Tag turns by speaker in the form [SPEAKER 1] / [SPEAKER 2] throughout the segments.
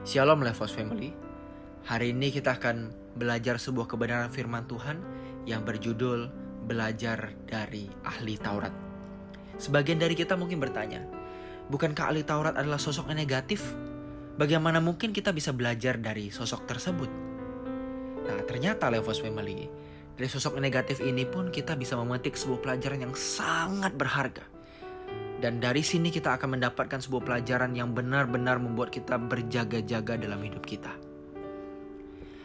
[SPEAKER 1] Shalom Levos Family. Hari ini kita akan belajar sebuah kebenaran firman Tuhan yang berjudul Belajar dari Ahli Taurat. Sebagian dari kita mungkin bertanya, bukankah ahli Taurat adalah sosok negatif? Bagaimana mungkin kita bisa belajar dari sosok tersebut? Nah, ternyata Levos Family, dari sosok negatif ini pun kita bisa memetik sebuah pelajaran yang sangat berharga. Dan dari sini kita akan mendapatkan sebuah pelajaran yang benar-benar membuat kita berjaga-jaga dalam hidup kita.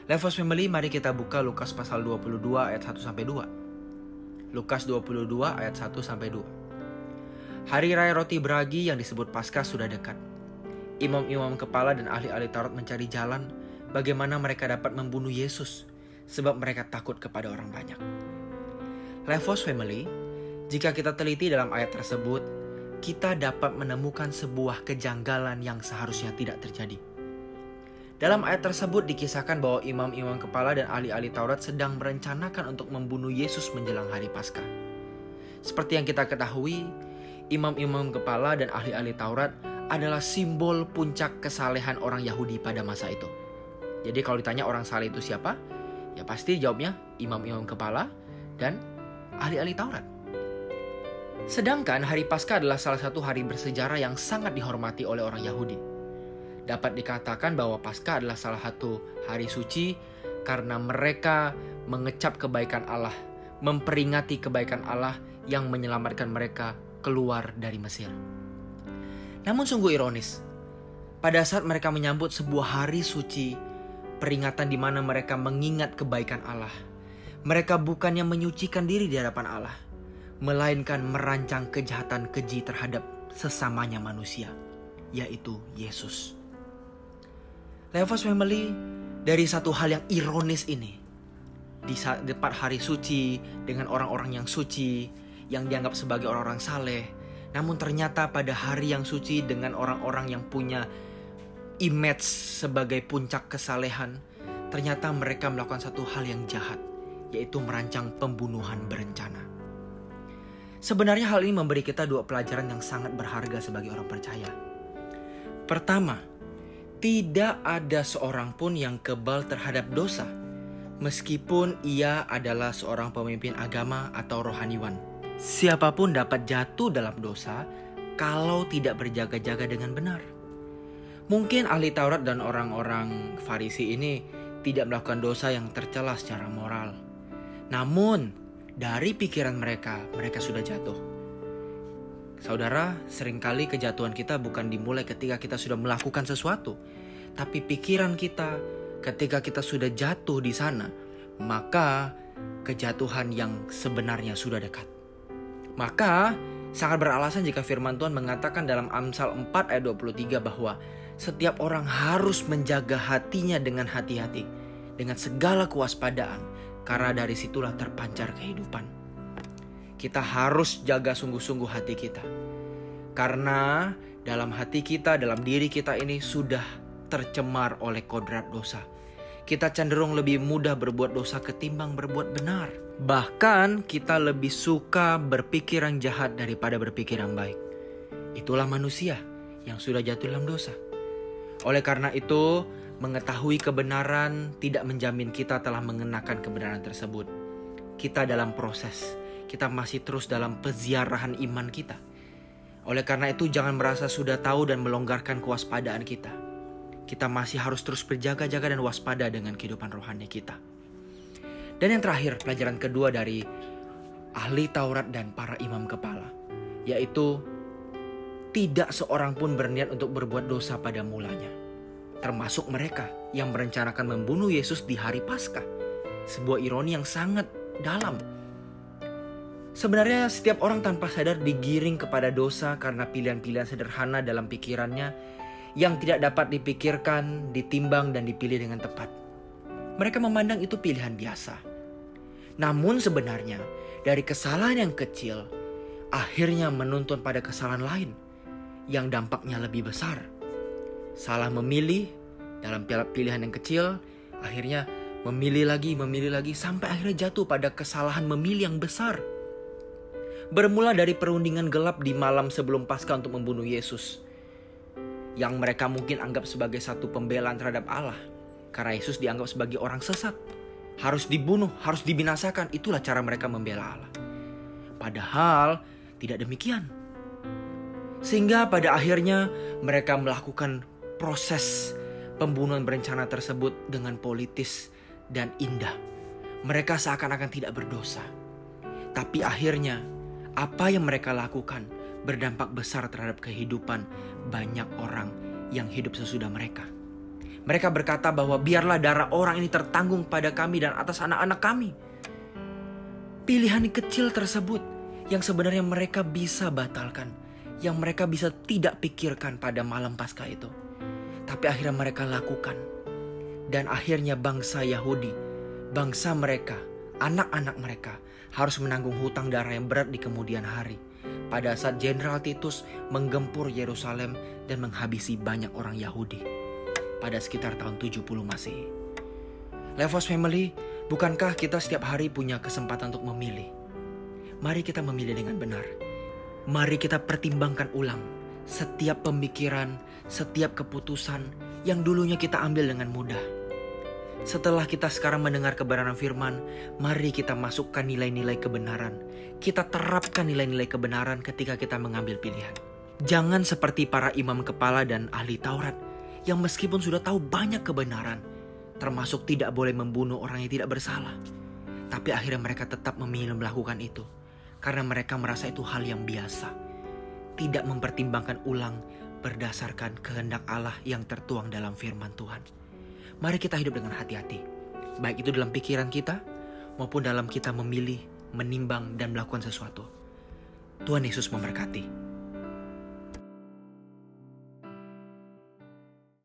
[SPEAKER 1] Levos Family, mari kita buka Lukas pasal 22 ayat 1 sampai 2. Lukas 22 ayat 1 sampai 2. Hari raya roti beragi yang disebut Paskah sudah dekat. Imam-imam kepala dan ahli-ahli Taurat mencari jalan bagaimana mereka dapat membunuh Yesus sebab mereka takut kepada orang banyak. Levos Family, jika kita teliti dalam ayat tersebut, kita dapat menemukan sebuah kejanggalan yang seharusnya tidak terjadi. Dalam ayat tersebut dikisahkan bahwa imam-imam kepala dan ahli-ahli Taurat sedang merencanakan untuk membunuh Yesus menjelang hari Paskah. Seperti yang kita ketahui, imam-imam kepala dan ahli-ahli Taurat adalah simbol puncak kesalehan orang Yahudi pada masa itu. Jadi kalau ditanya orang saleh itu siapa? Ya pasti jawabnya imam-imam kepala dan ahli-ahli Taurat. Sedangkan hari Paskah adalah salah satu hari bersejarah yang sangat dihormati oleh orang Yahudi dapat dikatakan bahwa Paskah adalah salah satu hari suci karena mereka mengecap kebaikan Allah, memperingati kebaikan Allah yang menyelamatkan mereka keluar dari Mesir. Namun sungguh ironis, pada saat mereka menyambut sebuah hari suci, peringatan di mana mereka mengingat kebaikan Allah, mereka bukannya menyucikan diri di hadapan Allah, melainkan merancang kejahatan keji terhadap sesamanya manusia, yaitu Yesus. Levos Family dari satu hal yang ironis ini. Di depan hari suci dengan orang-orang yang suci yang dianggap sebagai orang-orang saleh, namun ternyata pada hari yang suci dengan orang-orang yang punya image sebagai puncak kesalehan, ternyata mereka melakukan satu hal yang jahat, yaitu merancang pembunuhan berencana. Sebenarnya hal ini memberi kita dua pelajaran yang sangat berharga sebagai orang percaya. Pertama, tidak ada seorang pun yang kebal terhadap dosa, meskipun ia adalah seorang pemimpin agama atau rohaniwan. Siapa pun dapat jatuh dalam dosa kalau tidak berjaga-jaga dengan benar. Mungkin ahli Taurat dan orang-orang Farisi ini tidak melakukan dosa yang tercela secara moral. Namun, dari pikiran mereka, mereka sudah jatuh. Saudara, sering kali kejatuhan kita bukan dimulai ketika kita sudah melakukan sesuatu, tapi pikiran kita ketika kita sudah jatuh di sana, maka kejatuhan yang sebenarnya sudah dekat. Maka sangat beralasan jika firman Tuhan mengatakan dalam Amsal 4 ayat 23 bahwa setiap orang harus menjaga hatinya dengan hati-hati, dengan segala kewaspadaan, karena dari situlah terpancar kehidupan kita harus jaga sungguh-sungguh hati kita. Karena dalam hati kita, dalam diri kita ini sudah tercemar oleh kodrat dosa. Kita cenderung lebih mudah berbuat dosa ketimbang berbuat benar. Bahkan kita lebih suka berpikir yang jahat daripada berpikir yang baik. Itulah manusia yang sudah jatuh dalam dosa. Oleh karena itu, mengetahui kebenaran tidak menjamin kita telah mengenakan kebenaran tersebut. Kita dalam proses kita masih terus dalam peziarahan iman kita. Oleh karena itu jangan merasa sudah tahu dan melonggarkan kewaspadaan kita. Kita masih harus terus berjaga-jaga dan waspada dengan kehidupan rohani kita. Dan yang terakhir, pelajaran kedua dari ahli Taurat dan para imam kepala, yaitu tidak seorang pun berniat untuk berbuat dosa pada mulanya. Termasuk mereka yang merencanakan membunuh Yesus di hari Paskah. Sebuah ironi yang sangat dalam Sebenarnya setiap orang tanpa sadar digiring kepada dosa karena pilihan-pilihan sederhana dalam pikirannya yang tidak dapat dipikirkan, ditimbang, dan dipilih dengan tepat. Mereka memandang itu pilihan biasa. Namun sebenarnya dari kesalahan yang kecil akhirnya menuntun pada kesalahan lain yang dampaknya lebih besar. Salah memilih dalam pilihan yang kecil akhirnya memilih lagi, memilih lagi sampai akhirnya jatuh pada kesalahan memilih yang besar bermula dari perundingan gelap di malam sebelum Paskah untuk membunuh Yesus. yang mereka mungkin anggap sebagai satu pembelaan terhadap Allah. Karena Yesus dianggap sebagai orang sesat. Harus dibunuh, harus dibinasakan. Itulah cara mereka membela Allah. Padahal tidak demikian. Sehingga pada akhirnya mereka melakukan proses pembunuhan berencana tersebut dengan politis dan indah. Mereka seakan-akan tidak berdosa. Tapi akhirnya apa yang mereka lakukan berdampak besar terhadap kehidupan banyak orang yang hidup sesudah mereka. Mereka berkata bahwa biarlah darah orang ini tertanggung pada kami dan atas anak-anak kami. Pilihan kecil tersebut yang sebenarnya mereka bisa batalkan yang mereka bisa tidak pikirkan pada malam pasca itu. Tapi akhirnya mereka lakukan. Dan akhirnya bangsa Yahudi, bangsa mereka, anak-anak mereka harus menanggung hutang darah yang berat di kemudian hari. Pada saat Jenderal Titus menggempur Yerusalem dan menghabisi banyak orang Yahudi. Pada sekitar tahun 70 Masehi. Levos Family, bukankah kita setiap hari punya kesempatan untuk memilih? Mari kita memilih dengan benar Mari kita pertimbangkan ulang setiap pemikiran, setiap keputusan yang dulunya kita ambil dengan mudah. Setelah kita sekarang mendengar kebenaran firman, mari kita masukkan nilai-nilai kebenaran. Kita terapkan nilai-nilai kebenaran ketika kita mengambil pilihan. Jangan seperti para imam kepala dan ahli Taurat yang meskipun sudah tahu banyak kebenaran, termasuk tidak boleh membunuh orang yang tidak bersalah. Tapi akhirnya mereka tetap memilih melakukan itu karena mereka merasa itu hal yang biasa, tidak mempertimbangkan ulang berdasarkan kehendak Allah yang tertuang dalam firman Tuhan. Mari kita hidup dengan hati-hati, baik itu dalam pikiran kita maupun dalam kita memilih, menimbang, dan melakukan sesuatu. Tuhan Yesus memberkati.